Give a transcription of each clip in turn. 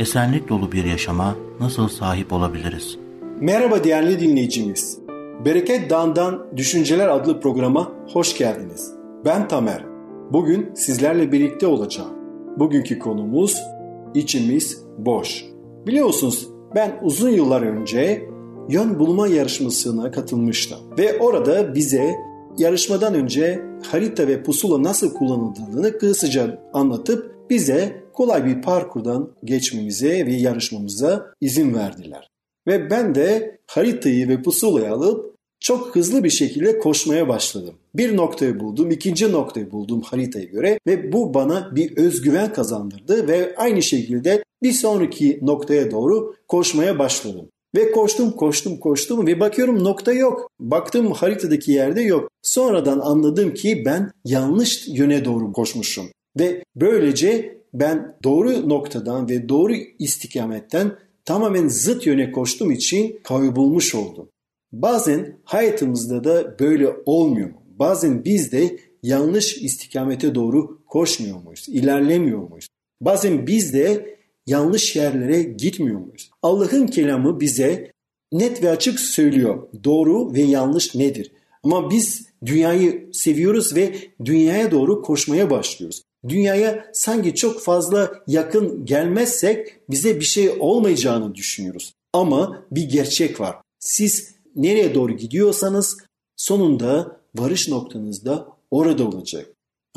Esenlik dolu bir yaşama nasıl sahip olabiliriz? Merhaba değerli dinleyicimiz. Bereket Dağı'ndan Düşünceler adlı programa hoş geldiniz. Ben Tamer. Bugün sizlerle birlikte olacağım. Bugünkü konumuz içimiz boş. Biliyorsunuz ben uzun yıllar önce yön bulma yarışmasına katılmıştım. Ve orada bize yarışmadan önce harita ve pusula nasıl kullanıldığını kısaca anlatıp bize kolay bir parkurdan geçmemize ve yarışmamıza izin verdiler. Ve ben de haritayı ve pusulayı alıp çok hızlı bir şekilde koşmaya başladım. Bir noktayı buldum, ikinci noktayı buldum haritaya göre ve bu bana bir özgüven kazandırdı ve aynı şekilde bir sonraki noktaya doğru koşmaya başladım. Ve koştum koştum koştum ve bakıyorum nokta yok. Baktım haritadaki yerde yok. Sonradan anladım ki ben yanlış yöne doğru koşmuşum. Ve böylece ben doğru noktadan ve doğru istikametten tamamen zıt yöne koştuğum için kaybolmuş oldum. Bazen hayatımızda da böyle olmuyor mu? Bazen biz de yanlış istikamete doğru koşmuyor muyuz? İlerlemiyor muyuz? Bazen biz de yanlış yerlere gitmiyor muyuz? Allah'ın kelamı bize net ve açık söylüyor. Doğru ve yanlış nedir? Ama biz dünyayı seviyoruz ve dünyaya doğru koşmaya başlıyoruz. Dünyaya sanki çok fazla yakın gelmezsek bize bir şey olmayacağını düşünüyoruz. Ama bir gerçek var. Siz nereye doğru gidiyorsanız sonunda varış noktanızda orada olacak.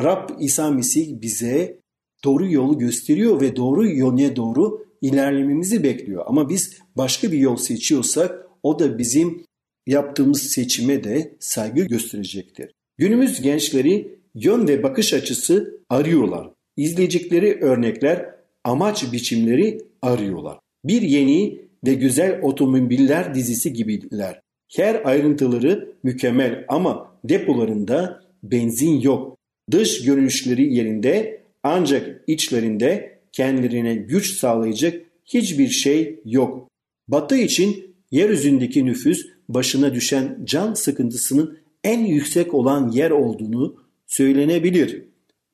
Rab İsa Mesih bize doğru yolu gösteriyor ve doğru yöne doğru ilerlememizi bekliyor. Ama biz başka bir yol seçiyorsak o da bizim yaptığımız seçime de saygı gösterecektir. Günümüz gençleri yön ve bakış açısı arıyorlar. İzleyecekleri örnekler, amaç biçimleri arıyorlar. Bir yeni ve güzel otomobiller dizisi gibiler. Her ayrıntıları mükemmel ama depolarında benzin yok. Dış görünüşleri yerinde ancak içlerinde kendilerine güç sağlayacak hiçbir şey yok. Batı için yeryüzündeki nüfus başına düşen can sıkıntısının en yüksek olan yer olduğunu söylenebilir.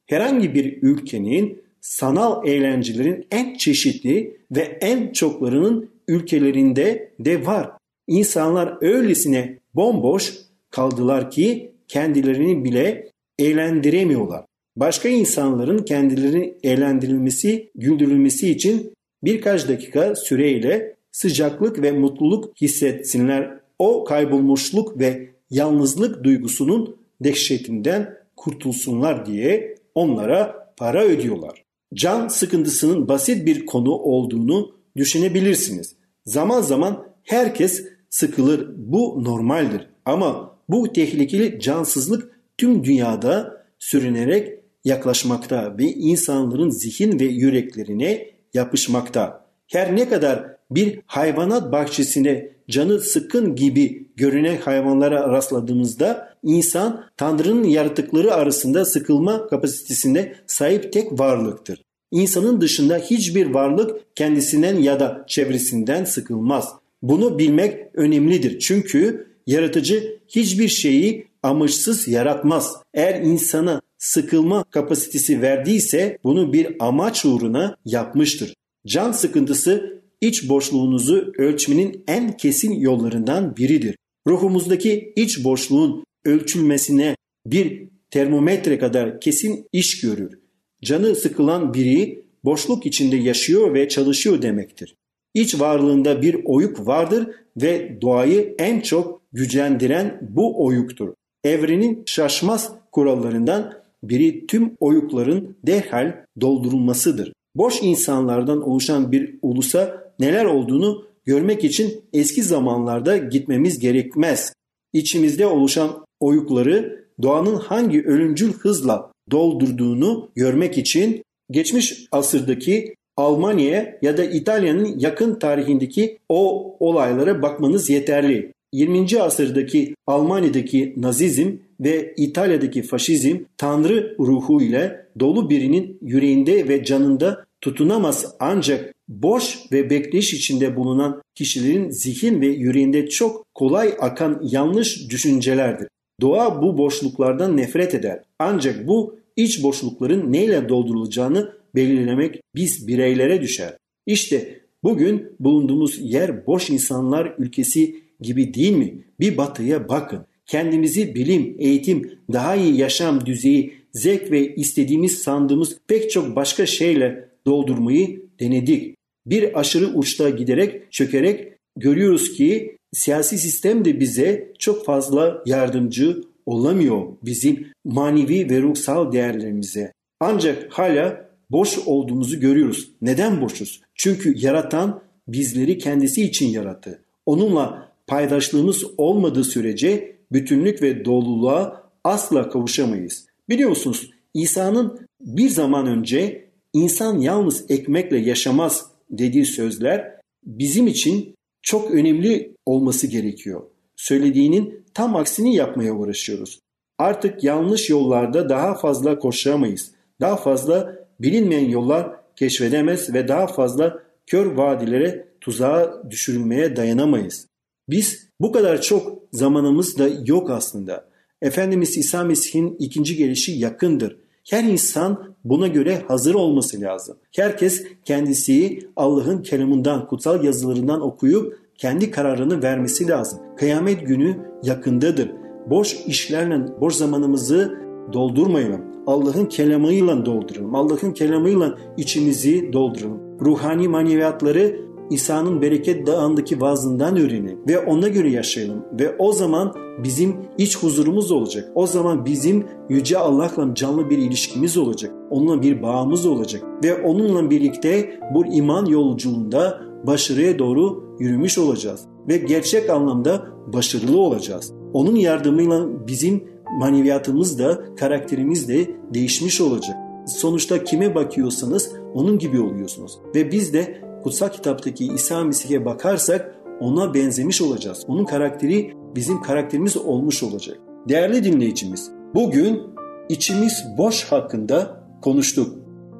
Herhangi bir ülkenin sanal eğlencelerin en çeşitli ve en çoklarının ülkelerinde de var. İnsanlar öylesine bomboş kaldılar ki kendilerini bile eğlendiremiyorlar. Başka insanların kendilerini eğlendirilmesi, güldürülmesi için birkaç dakika süreyle sıcaklık ve mutluluk hissetsinler. O kaybolmuşluk ve yalnızlık duygusunun dehşetinden kurtulsunlar diye onlara para ödüyorlar. Can sıkıntısının basit bir konu olduğunu düşünebilirsiniz. Zaman zaman herkes sıkılır. Bu normaldir. Ama bu tehlikeli cansızlık tüm dünyada sürünerek yaklaşmakta ve insanların zihin ve yüreklerine yapışmakta. Her ne kadar bir hayvanat bahçesine canı sıkkın gibi görünen hayvanlara rastladığımızda insan Tanrı'nın yaratıkları arasında sıkılma kapasitesine sahip tek varlıktır. İnsanın dışında hiçbir varlık kendisinden ya da çevresinden sıkılmaz. Bunu bilmek önemlidir. Çünkü yaratıcı hiçbir şeyi amaçsız yaratmaz. Eğer insana sıkılma kapasitesi verdiyse bunu bir amaç uğruna yapmıştır. Can sıkıntısı iç boşluğunuzu ölçmenin en kesin yollarından biridir. Ruhumuzdaki iç boşluğun ölçülmesine bir termometre kadar kesin iş görür. Canı sıkılan biri boşluk içinde yaşıyor ve çalışıyor demektir. İç varlığında bir oyuk vardır ve doğayı en çok gücendiren bu oyuktur. Evrenin şaşmaz kurallarından biri tüm oyukların derhal doldurulmasıdır. Boş insanlardan oluşan bir ulusa neler olduğunu görmek için eski zamanlarda gitmemiz gerekmez. İçimizde oluşan oyukları doğanın hangi ölümcül hızla doldurduğunu görmek için geçmiş asırdaki Almanya'ya ya da İtalya'nın yakın tarihindeki o olaylara bakmanız yeterli. 20. asırdaki Almanya'daki Nazizm ve İtalya'daki faşizm Tanrı ruhu ile dolu birinin yüreğinde ve canında tutunamaz ancak boş ve bekleyiş içinde bulunan kişilerin zihin ve yüreğinde çok kolay akan yanlış düşüncelerdir. Doğa bu boşluklardan nefret eder. Ancak bu iç boşlukların neyle doldurulacağını belirlemek biz bireylere düşer. İşte bugün bulunduğumuz yer boş insanlar ülkesi gibi değil mi? Bir batıya bakın. Kendimizi bilim, eğitim, daha iyi yaşam düzeyi, zevk ve istediğimiz sandığımız pek çok başka şeyle doldurmayı denedik. Bir aşırı uçta giderek, çökerek görüyoruz ki siyasi sistem de bize çok fazla yardımcı olamıyor bizim manevi ve ruhsal değerlerimize. Ancak hala boş olduğumuzu görüyoruz. Neden boşuz? Çünkü yaratan bizleri kendisi için yarattı. Onunla paydaşlığımız olmadığı sürece bütünlük ve doluluğa asla kavuşamayız. Biliyorsunuz İsa'nın bir zaman önce insan yalnız ekmekle yaşamaz dediği sözler bizim için çok önemli olması gerekiyor. Söylediğinin tam aksini yapmaya uğraşıyoruz. Artık yanlış yollarda daha fazla koşamayız. Daha fazla bilinmeyen yollar keşfedemez ve daha fazla kör vadilere tuzağa düşürülmeye dayanamayız. Biz bu kadar çok zamanımız da yok aslında. Efendimiz İsa Mesih'in ikinci gelişi yakındır. Her insan buna göre hazır olması lazım. Herkes kendisi Allah'ın kelamından, kutsal yazılarından okuyup kendi kararını vermesi lazım. Kıyamet günü yakındadır. Boş işlerle boş zamanımızı doldurmayalım. Allah'ın kelamıyla dolduralım. Allah'ın kelamıyla içimizi dolduralım. Ruhani maneviyatları İsa'nın bereket dağındaki vaazından öğrenelim ve ona göre yaşayalım ve o zaman bizim iç huzurumuz olacak. O zaman bizim yüce Allah'la canlı bir ilişkimiz olacak. Onunla bir bağımız olacak ve onunla birlikte bu iman yolculuğunda başarıya doğru yürümüş olacağız ve gerçek anlamda başarılı olacağız. Onun yardımıyla bizim maneviyatımız da karakterimiz de değişmiş olacak. Sonuçta kime bakıyorsanız onun gibi oluyorsunuz. Ve biz de kutsal kitaptaki İsa Mesih'e bakarsak ona benzemiş olacağız. Onun karakteri bizim karakterimiz olmuş olacak. Değerli dinleyicimiz, bugün içimiz boş hakkında konuştuk.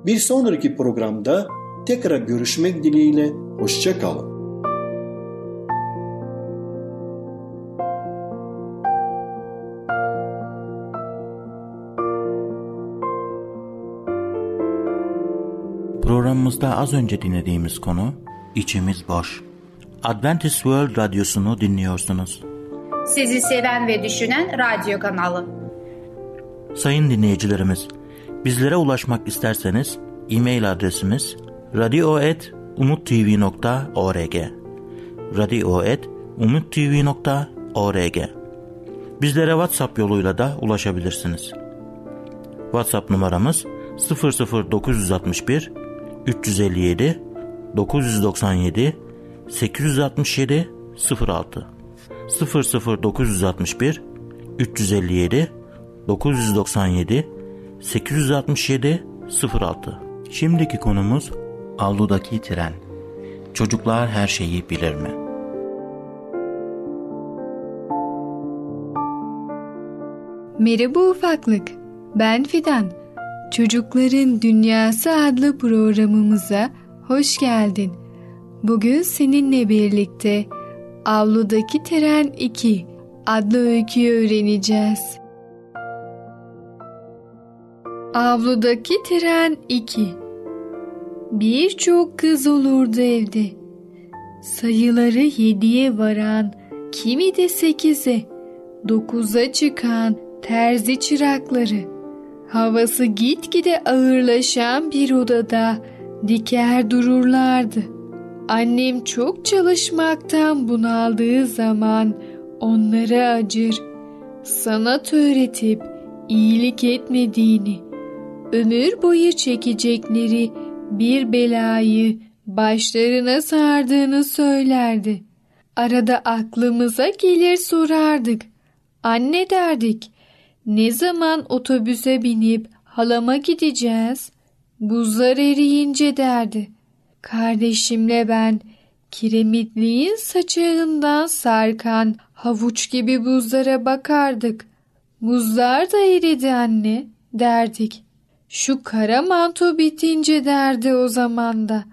Bir sonraki programda tekrar görüşmek dileğiyle hoşça kalın. Programımızda az önce dinlediğimiz konu içimiz boş. Adventist World Radyosu'nu dinliyorsunuz. Sizi seven ve düşünen radyo kanalı. Sayın dinleyicilerimiz, bizlere ulaşmak isterseniz e-mail adresimiz radio.umutv.org radio.umutv.org Bizlere WhatsApp yoluyla da ulaşabilirsiniz. WhatsApp numaramız 00961 357 997 867 06 00961 357 997 867 06 Şimdiki konumuz avludaki tren. Çocuklar her şeyi bilir mi? Merhaba ufaklık. Ben Fidan. Çocukların Dünyası adlı programımıza hoş geldin. Bugün seninle birlikte Avludaki Tren 2 adlı öyküyü öğreneceğiz. Avludaki Tren 2 Birçok kız olurdu evde. Sayıları yediye varan, kimi de sekize, dokuza çıkan terzi çırakları. Havası gitgide ağırlaşan bir odada diker dururlardı. Annem çok çalışmaktan bunaldığı zaman onlara acır, sanat öğretip iyilik etmediğini, ömür boyu çekecekleri bir belayı başlarına sardığını söylerdi. Arada aklımıza gelir sorardık. Anne derdik, ne zaman otobüse binip halama gideceğiz? Buzlar eriyince derdi. Kardeşimle ben kiremitliğin saçağından sarkan havuç gibi buzlara bakardık. Buzlar da eridi anne derdik. Şu kara manto bitince derdi o zaman da.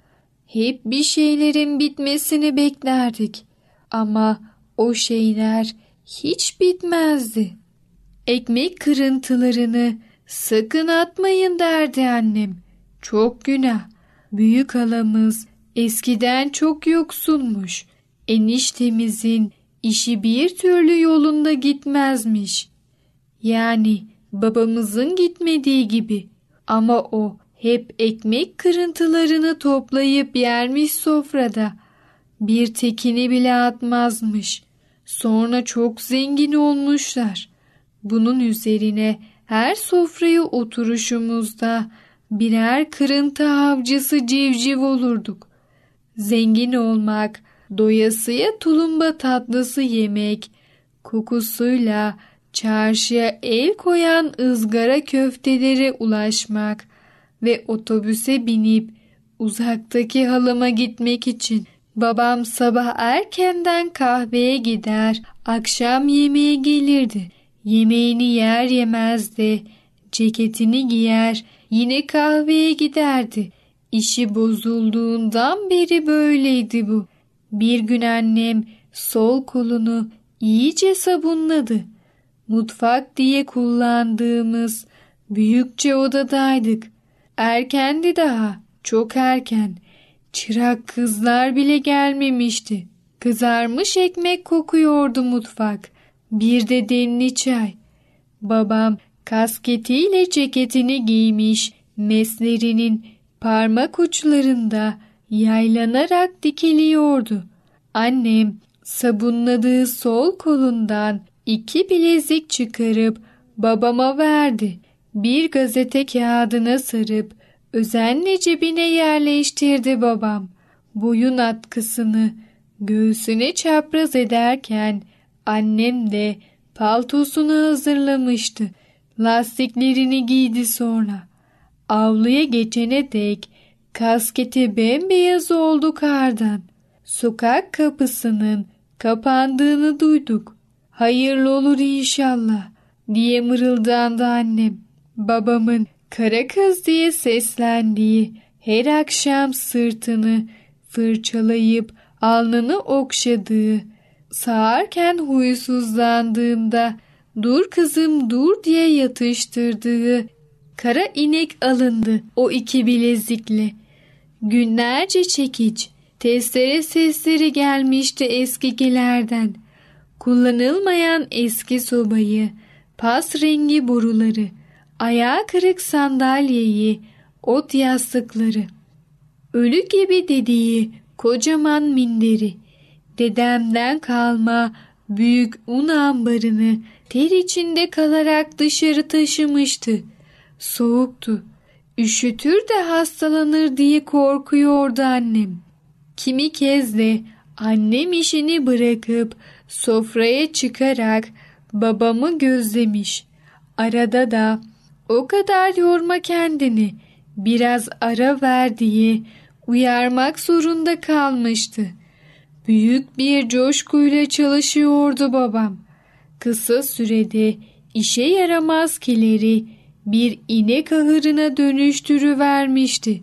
Hep bir şeylerin bitmesini beklerdik. Ama o şeyler hiç bitmezdi. Ekmek kırıntılarını sakın atmayın derdi annem. Çok günah. Büyük halamız eskiden çok yoksulmuş. Eniştemizin işi bir türlü yolunda gitmezmiş. Yani babamızın gitmediği gibi. Ama o hep ekmek kırıntılarını toplayıp yermiş sofrada. Bir tekini bile atmazmış. Sonra çok zengin olmuşlar. Bunun üzerine her sofraya oturuşumuzda birer kırıntı avcısı civciv olurduk. Zengin olmak, doyasıya tulumba tatlısı yemek, kokusuyla çarşıya el koyan ızgara köftelere ulaşmak ve otobüse binip uzaktaki halama gitmek için babam sabah erkenden kahveye gider, akşam yemeğe gelirdi. Yemeğini yer yemez de ceketini giyer, yine kahveye giderdi. İşi bozulduğundan beri böyleydi bu. Bir gün annem sol kolunu iyice sabunladı. Mutfak diye kullandığımız büyükçe odadaydık. Erkendi daha, çok erken. Çırak kızlar bile gelmemişti. Kızarmış ekmek kokuyordu mutfak. Bir de demli çay. Babam kasketiyle ceketini giymiş, meslerinin parmak uçlarında yaylanarak dikiliyordu. Annem sabunladığı sol kolundan iki bilezik çıkarıp babama verdi. Bir gazete kağıdına sarıp özenle cebine yerleştirdi babam. Boyun atkısını göğsüne çapraz ederken annem de paltosunu hazırlamıştı. Lastiklerini giydi sonra. Avluya geçene dek kasketi bembeyaz oldu kardan. Sokak kapısının kapandığını duyduk. Hayırlı olur inşallah diye mırıldandı annem. Babamın kara kız diye seslendiği her akşam sırtını fırçalayıp alnını okşadığı, sağarken huysuzlandığında dur kızım dur diye yatıştırdığı kara inek alındı o iki bilezikle. Günlerce çekiç, testere sesleri gelmişti eskikilerden. Kullanılmayan eski sobayı, pas rengi boruları, ayağı kırık sandalyeyi, ot yastıkları, ölü gibi dediği kocaman minderi, dedemden kalma büyük un ambarını ter içinde kalarak dışarı taşımıştı. Soğuktu. Üşütür de hastalanır diye korkuyordu annem. Kimi kez de annem işini bırakıp sofraya çıkarak babamı gözlemiş. Arada da o kadar yorma kendini biraz ara ver diye uyarmak zorunda kalmıştı. Büyük bir coşkuyla çalışıyordu babam. Kısa sürede işe yaramaz kileri bir inek ahırına dönüştürüvermişti.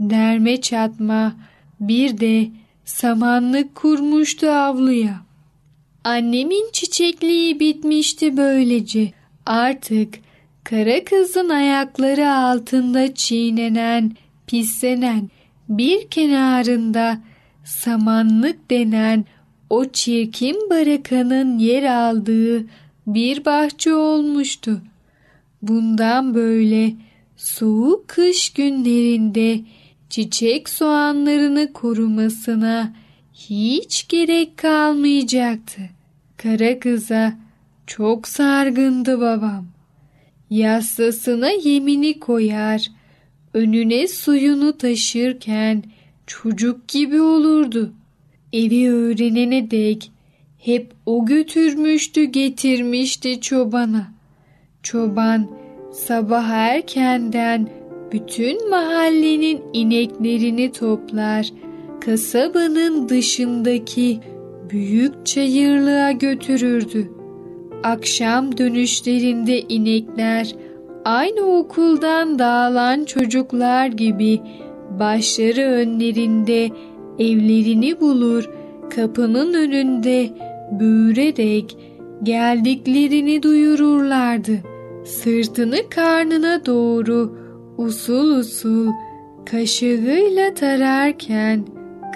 Derme çatma bir de samanlık kurmuştu avluya. Annemin çiçekliği bitmişti böylece. Artık kara kızın ayakları altında çiğnenen, pislenen bir kenarında samanlık denen o çirkin barakanın yer aldığı bir bahçe olmuştu. Bundan böyle soğuk kış günlerinde çiçek soğanlarını korumasına hiç gerek kalmayacaktı. Kara kıza çok sargındı babam. Yassasına yemini koyar, önüne suyunu taşırken çocuk gibi olurdu. Evi öğrenene dek hep o götürmüştü getirmişti çobana. Çoban sabah erkenden bütün mahallenin ineklerini toplar, kasabanın dışındaki büyük çayırlığa götürürdü. Akşam dönüşlerinde inekler aynı okuldan dağılan çocuklar gibi başları önlerinde evlerini bulur, kapının önünde büğürerek geldiklerini duyururlardı. Sırtını karnına doğru usul usul kaşığıyla tararken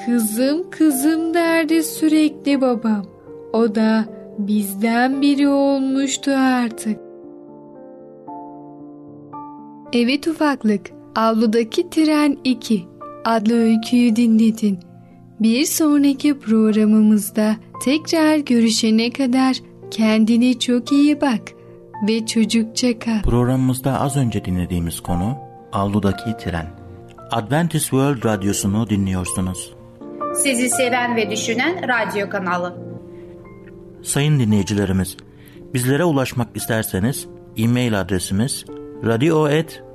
kızım kızım derdi sürekli babam. O da bizden biri olmuştu artık. Evet ufaklık, avludaki tren 2 adlı öyküyü dinledin. Bir sonraki programımızda tekrar görüşene kadar kendine çok iyi bak ve çocukça kal. Programımızda az önce dinlediğimiz konu Avludaki Tren. Adventist World Radyosu'nu dinliyorsunuz. Sizi seven ve düşünen radyo kanalı. Sayın dinleyicilerimiz, bizlere ulaşmak isterseniz e-mail adresimiz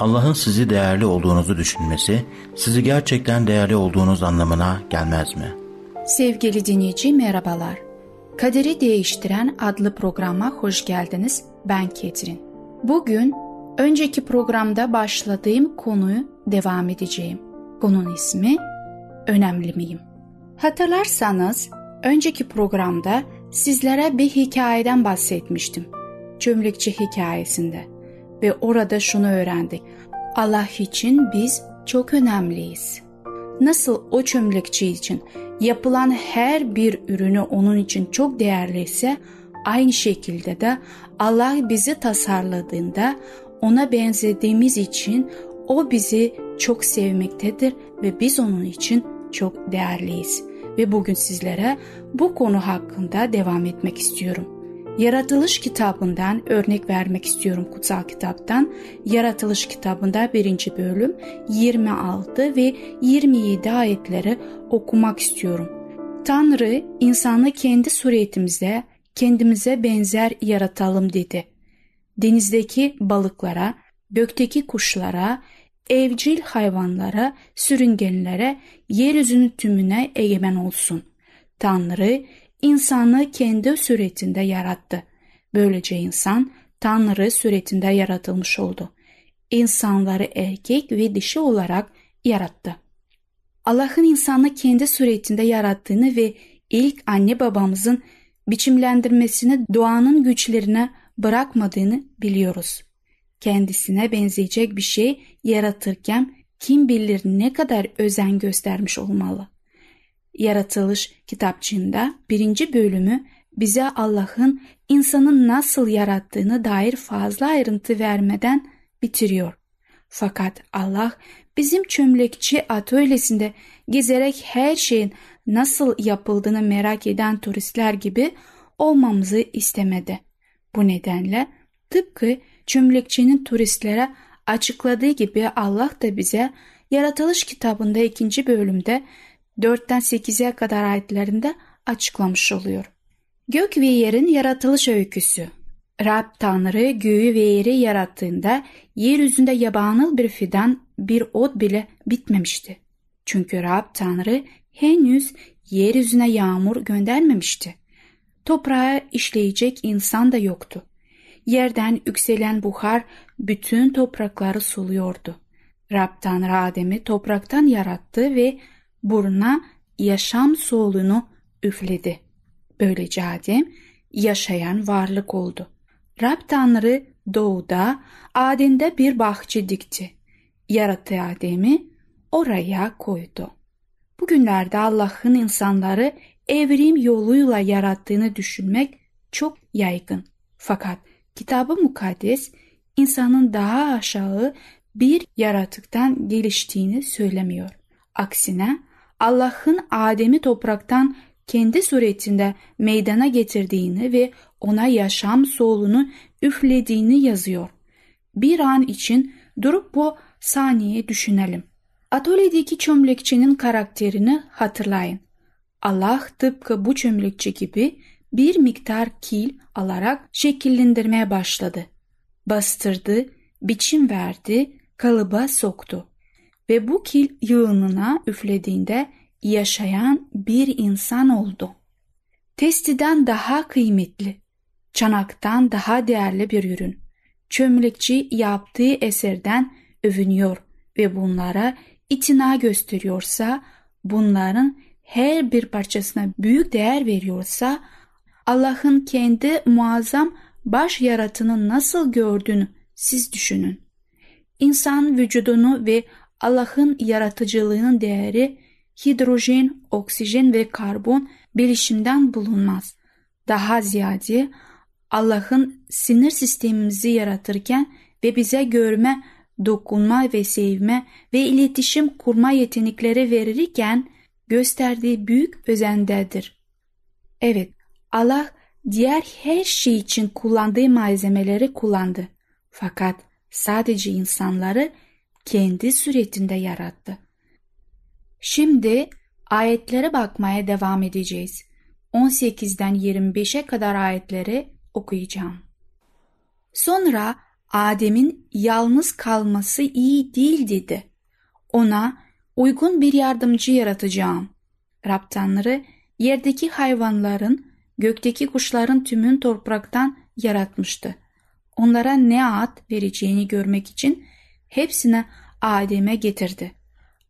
Allah'ın sizi değerli olduğunuzu düşünmesi, sizi gerçekten değerli olduğunuz anlamına gelmez mi? Sevgili dinleyici merhabalar. Kaderi Değiştiren adlı programa hoş geldiniz. Ben Ketrin. Bugün önceki programda başladığım konuyu devam edeceğim. Konunun ismi Önemli miyim? Hatırlarsanız önceki programda sizlere bir hikayeden bahsetmiştim. Çömlekçi hikayesinde ve orada şunu öğrendik. Allah için biz çok önemliyiz. Nasıl o çömlekçi için yapılan her bir ürünü onun için çok değerliyse aynı şekilde de Allah bizi tasarladığında ona benzediğimiz için o bizi çok sevmektedir ve biz onun için çok değerliyiz. Ve bugün sizlere bu konu hakkında devam etmek istiyorum. Yaratılış kitabından örnek vermek istiyorum kutsal kitaptan. Yaratılış kitabında birinci bölüm 26 ve 27 ayetleri okumak istiyorum. Tanrı insanı kendi suretimize, kendimize benzer yaratalım dedi. Denizdeki balıklara, gökteki kuşlara, evcil hayvanlara, sürüngenlere, yeryüzünün tümüne egemen olsun. Tanrı insanı kendi suretinde yarattı. Böylece insan Tanrı suretinde yaratılmış oldu. İnsanları erkek ve dişi olarak yarattı. Allah'ın insanı kendi suretinde yarattığını ve ilk anne babamızın biçimlendirmesini doğanın güçlerine bırakmadığını biliyoruz. Kendisine benzeyecek bir şey yaratırken kim bilir ne kadar özen göstermiş olmalı. Yaratılış kitapçığında birinci bölümü bize Allah'ın insanı nasıl yarattığını dair fazla ayrıntı vermeden bitiriyor. Fakat Allah bizim çömlekçi atölyesinde gezerek her şeyin nasıl yapıldığını merak eden turistler gibi olmamızı istemedi. Bu nedenle tıpkı çömlekçinin turistlere açıkladığı gibi Allah da bize yaratılış kitabında ikinci bölümde 4'ten 8'e kadar ayetlerinde açıklamış oluyor. Gök ve yerin yaratılış öyküsü. Rab Tanrı göğü ve yeri yarattığında yeryüzünde yabanıl bir fidan, bir ot bile bitmemişti. Çünkü Rab Tanrı henüz yeryüzüne yağmur göndermemişti. Toprağa işleyecek insan da yoktu. Yerden yükselen buhar bütün toprakları suluyordu. Rab Tanrı Adem'i topraktan yarattı ve buruna yaşam soluğunu üfledi. Böylece Adem yaşayan varlık oldu. Rab Tanrı doğuda Adem'de bir bahçe dikti. Yarattığı Adem'i oraya koydu. Bugünlerde Allah'ın insanları evrim yoluyla yarattığını düşünmek çok yaygın. Fakat kitabı mukaddes insanın daha aşağı bir yaratıktan geliştiğini söylemiyor. Aksine Allah'ın Adem'i topraktan kendi suretinde meydana getirdiğini ve ona yaşam solunu üflediğini yazıyor. Bir an için durup bu saniye düşünelim. Atölyedeki çömlekçinin karakterini hatırlayın. Allah tıpkı bu çömlekçi gibi bir miktar kil alarak şekillendirmeye başladı. Bastırdı, biçim verdi, kalıba soktu. Ve bu kil yığınına üflediğinde yaşayan bir insan oldu. Testiden daha kıymetli, çanaktan daha değerli bir ürün. Çömlekçi yaptığı eserden övünüyor ve bunlara itina gösteriyorsa, bunların her bir parçasına büyük değer veriyorsa, Allah'ın kendi muazzam baş yaratını nasıl gördüğünü siz düşünün. İnsan vücudunu ve Allah'ın yaratıcılığının değeri hidrojen, oksijen ve karbon bilişimden bulunmaz. Daha ziyade Allah'ın sinir sistemimizi yaratırken ve bize görme, dokunma ve sevme ve iletişim kurma yetenekleri verirken gösterdiği büyük özendedir. Evet, Allah diğer her şey için kullandığı malzemeleri kullandı. Fakat sadece insanları kendi suretinde yarattı. Şimdi ayetlere bakmaya devam edeceğiz. 18'den 25'e kadar ayetleri okuyacağım. Sonra Adem'in yalnız kalması iyi değil dedi. Ona uygun bir yardımcı yaratacağım. Rab Tanrı yerdeki hayvanların, gökteki kuşların tümün topraktan yaratmıştı. Onlara ne ad vereceğini görmek için hepsine Adem'e getirdi.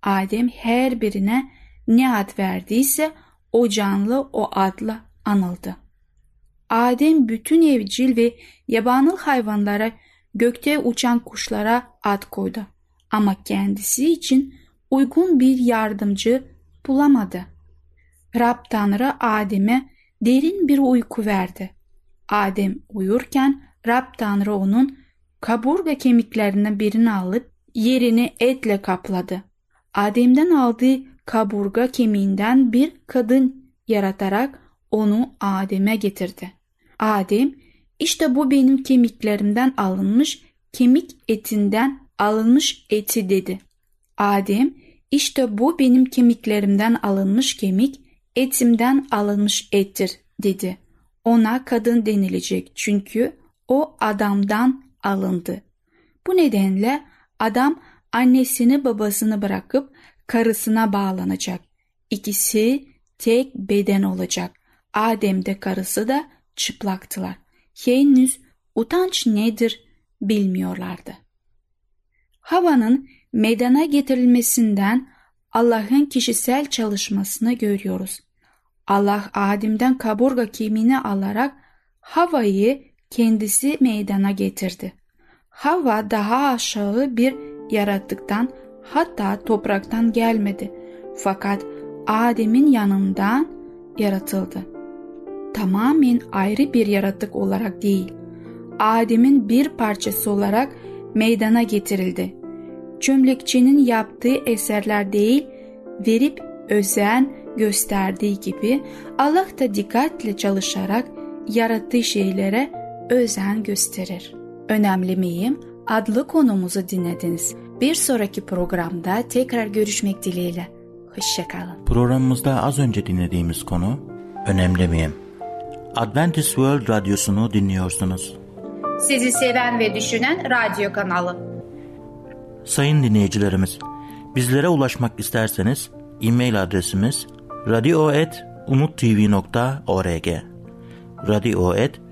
Adem her birine ne ad verdiyse o canlı o adla anıldı. Adem bütün evcil ve yabanıl hayvanlara, gökte uçan kuşlara ad koydu. Ama kendisi için uygun bir yardımcı bulamadı. Rab Tanrı Adem'e derin bir uyku verdi. Adem uyurken Rab Tanrı onun kaburga kemiklerinden birini alıp yerini etle kapladı. Adem'den aldığı kaburga kemiğinden bir kadın yaratarak onu Adem'e getirdi. Adem, işte bu benim kemiklerimden alınmış, kemik etinden alınmış eti dedi. Adem, işte bu benim kemiklerimden alınmış kemik, etimden alınmış ettir dedi. Ona kadın denilecek çünkü o adamdan alındı. Bu nedenle adam annesini babasını bırakıp karısına bağlanacak. İkisi tek beden olacak. Adem de karısı da çıplaktılar. Henüz utanç nedir bilmiyorlardı. Havanın meydana getirilmesinden Allah'ın kişisel çalışmasını görüyoruz. Allah Adem'den kaburga kemiğini alarak Hava'yı kendisi meydana getirdi. Hava daha aşağı bir yaratıktan hatta topraktan gelmedi. Fakat Adem'in yanından yaratıldı. Tamamen ayrı bir yaratık olarak değil, Adem'in bir parçası olarak meydana getirildi. Çömlekçinin yaptığı eserler değil, verip özen gösterdiği gibi Allah da dikkatle çalışarak yarattığı şeylere özen gösterir. Önemli miyim? adlı konumuzu dinlediniz. Bir sonraki programda tekrar görüşmek dileğiyle. Hoşçakalın. Programımızda az önce dinlediğimiz konu Önemli miyim? Adventist World Radyosu'nu dinliyorsunuz. Sizi seven ve düşünen radyo kanalı. Sayın dinleyicilerimiz, bizlere ulaşmak isterseniz e-mail adresimiz radio.umutv.org radio.umutv.org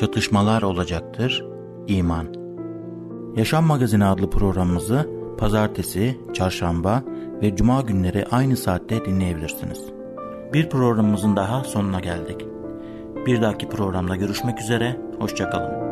çatışmalar olacaktır, iman. Yaşam Magazini adlı programımızı pazartesi, çarşamba ve cuma günleri aynı saatte dinleyebilirsiniz. Bir programımızın daha sonuna geldik. Bir dahaki programda görüşmek üzere, hoşçakalın.